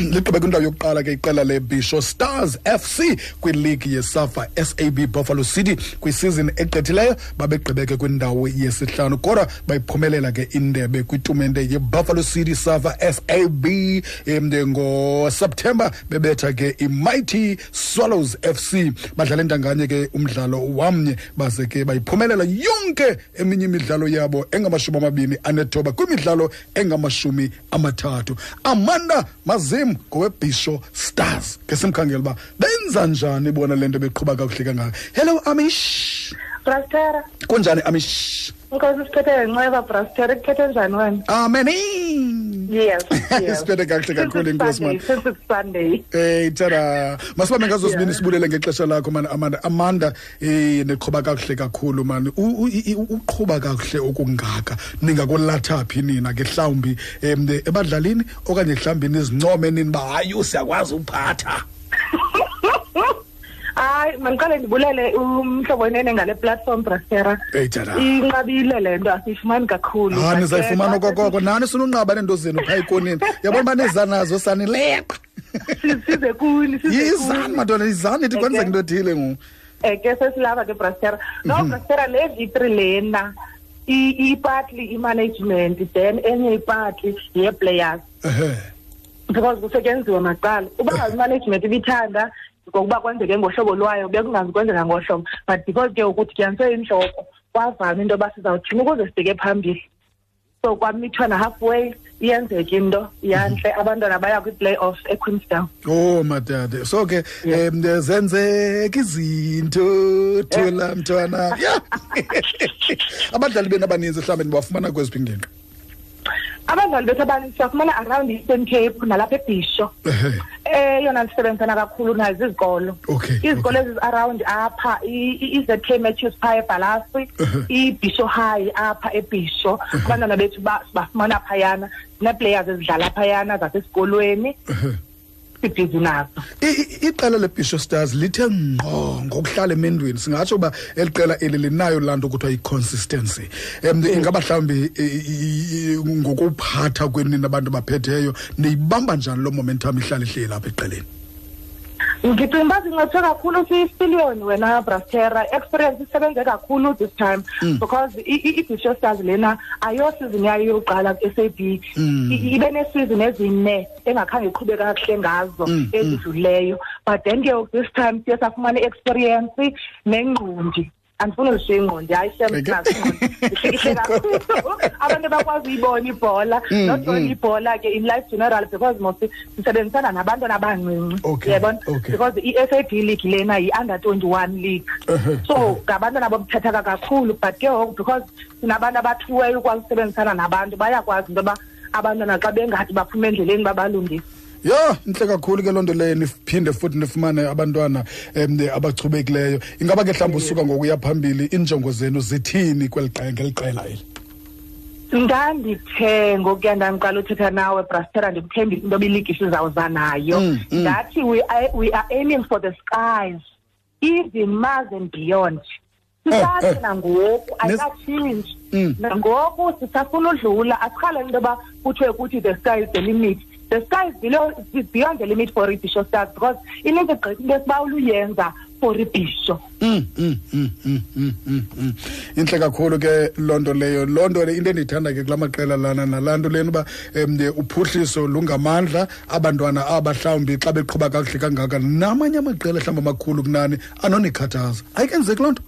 liqhube kwindawo yokuqala ke iqela lebisho stars fc kwiligi yesafa sab buffalo city kwisizini egqithileyo. Babegqibeke kwindawo yesihlanu kodwa bayiphumelela ke indebe kwitumente yebuffalo city safa sab um ngoseptemba bebetha ke imighty swallows fc badlala entanganye ke umdlalo wamnye baze ke bayiphumelela yonke eminye imidlalo yabo engamashumi amabini anethoba kwimidlalo engamashumi amathathu. Amanda mazim ngowebhisho stars ke simkhangela uba benza njani bona le nto beqhuba kakuhle kangaka? Hello amish. Brastera. Kunjani amish? Inkosi siphethe ngenxeba brastera kuphethe njani wena? Ameni yes yes. Siphethe kakuhle kakhulu, Since it's Nkosi, Sunday, man. since it's sunday Eh tara masibambe ngazo Yeah. sibini sibulele ngexesha lakho man Amanda Amanda eh neqhuba kakuhle kakhulu man U- u- i- u- uqhuba kakuhle okungaka ningakolatha phi nina ke mhlawumbi em ebadlalini okanye mhlawumbi nizincome nini ba hayi siyakwazi uphatha hayi mandiqale ndibulele umhlobo wenene ngale platform brastera Eh tara inqabile le nto asiyifumani kakhulu Ah But, eh, nizayifumana xa okokoko. Nani sununqaba nento zenu phaa ikonini yabona uba niza nazo sanileqa. Si- size kuni size yizani kuni. madona yizani ithi kwenzeka into ethile ngoku. Eh, ke sesilapha ke brastera no Mhm. brastera le victory lena i- ipatli i-management then enye ipatli yee-players ehe. Because kusetyenziwe maqala uba ngazi imanagement ibithanda ngokuba kwenzeke ngohlobo lwayo bekungazi kwenzeka ngohlobo. But because ke ukudityaniswe intloko kwavama into yoba sizawuthini ukuze sibheke phambili. So kwamithwana halfway iyenzeka into yantle abantwana baya kwi-play-off equeenstown Oh madade so ke em zenzeka izinto thula mntwana. Yeah. abadlali benu abaninzi mhlawumbe nibafumana kweziphi ingingqi abadlali bethu abaninzi siyafumana around eastern cape nalapha ebhisho Ehe. Eyona sisebenzisana kakhulu nazo izikolo Okay, izikolo okay. ezi-around apha i- i- i-zk matches phaa ebhalasi Uh-huh. ibhisho high apha ebhisho abantwana bethu ba- sibafumana phayana nee-players ezidlala phayana zasesikolweni Ehe. Sibhizi nazo iqela lebisho stars lithe ngqo ngokuhlala emendweni. Singatsho uba eli qela eli linayo laa nto kuthiwa yi-consistency. Um ingaba mhlawumbi ngokuphatha kwenini abantu baphetheyo niyibamba njani loo momentum ihlala ihleli apha eqeleni? Ndicinga uba zincedwe kakhulu sisipiliyoni wena brastera experience isebenze kakhulu this time because i- i- ibisho stars lena ayosizini yayo yokuqala ku-sab I- ibe neesizini ezine engakhange iqhube kakuhle ngazo ezidlulileyo but then ke this time siye safumana i-experience nengqundi andifuni ulishiya ingqondi hayi shem Okay. nazo ingqondi ihle kakhulu abantu bakwazi uyibona ibhola. Not only ibhola ke in life general because most sisebenzisana nabantwana abancinci Okay, yabona okay. because i-SAB league lena yi-under 21 league. So ngabantwana babuthathaka kakhulu but ke ngoku because sinabantu abathuweyo ukwazi usebenzisana nabantu bayakwazi into yoba abantwana xa bengathi baphume endleleni babalungise. Yho intle kakhulu ke loo nto leyo niphinde futhi nifumane abantwana um abachubekileyo. Ingaba ke mhlawumbi usuka ngokuya phambili iinjongo zenu zithini kweli qe- ngeli qela eli? Ndandithe ngokuya ndandiqala uthetha nawe brastera ndikuthembile into yoba iligi sizawuza nayo Mm, mm. ndathi we are, we are aiming for the skies even mars and beyond. Eh. sisathi nangoku Nes- ayikatshintshi. Mm. nangoku sisafuna udlula. Asiqalele into yoba kuthiwe kuthi the sky is the limit. The sky is below is beyond the limit for ibhisho stars because ininzi gqithi into esibawula uyenza for ibhisho Mm, mm, mm, mm, mm, mm, mm. intle kakhulu ke loo nto leyo. Loo nto le into endiyithanda ke kula maqela lana nalaa nto lena uba um uphuhliso lungamandla abantwana aba mhlawumbi xa beqhuba kakuhle kangaka namanye amaqela mhlawumbi amakhulu kunani anonikhathaza ayikenzeki loo nto?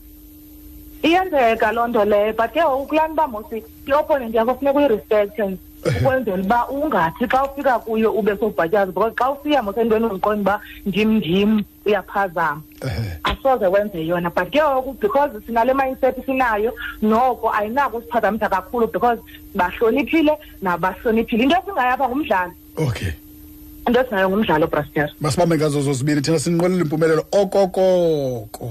Iyenzeka loo nto leyo but ke ngoku kulaa nto uba mosi i-opponent yakho funeka uyirespekthe ukwenzela uba ungathi xa ufika kuyo ube sobhatyaza because xa ufika mosentweni uziqonda uba ndim ndim uyaphazama. Ehe. asoze wenze yona but ke ngoku because sinale mindset sinayo noko ayinako usiphazamisa kakhulu because bahloniphile nabahloniphile. Into esingayapha ngumdlalo. Okay. Into esinayo ngumdlalo braster masibambe ngazo zozibini thina sinqwelela impumelelo okokoko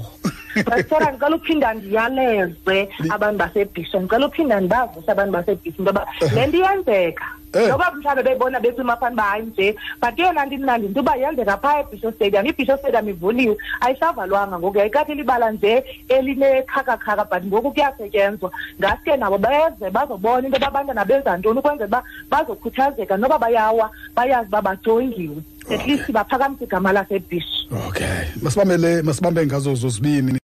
brastera ndicela uphinda ndiyaleze abantu basebhisho ndicela uphinda ndibazise abantu basebhisho into yoba le nto iyenzeka Eh. noba mhlawumbe beyibona besimafani uba hayi nje but eyona nto imnandi into uba yenzeka phaa ebhisho stadium ibhisho stadium ivuliwe ayisavalwanga ngoku yayikade libala nje elinekhakakhaka but ngoku kuyasetyenzwa ngaske nabo beze bazobona into yoba abantwana benza ntoni ukwenzela uba bazokhuthazeka noba bayawa bayazi uba bajongiwe at least baphakamise igama lasebhisho okay. Masibambele masibambe ngazo zozibini.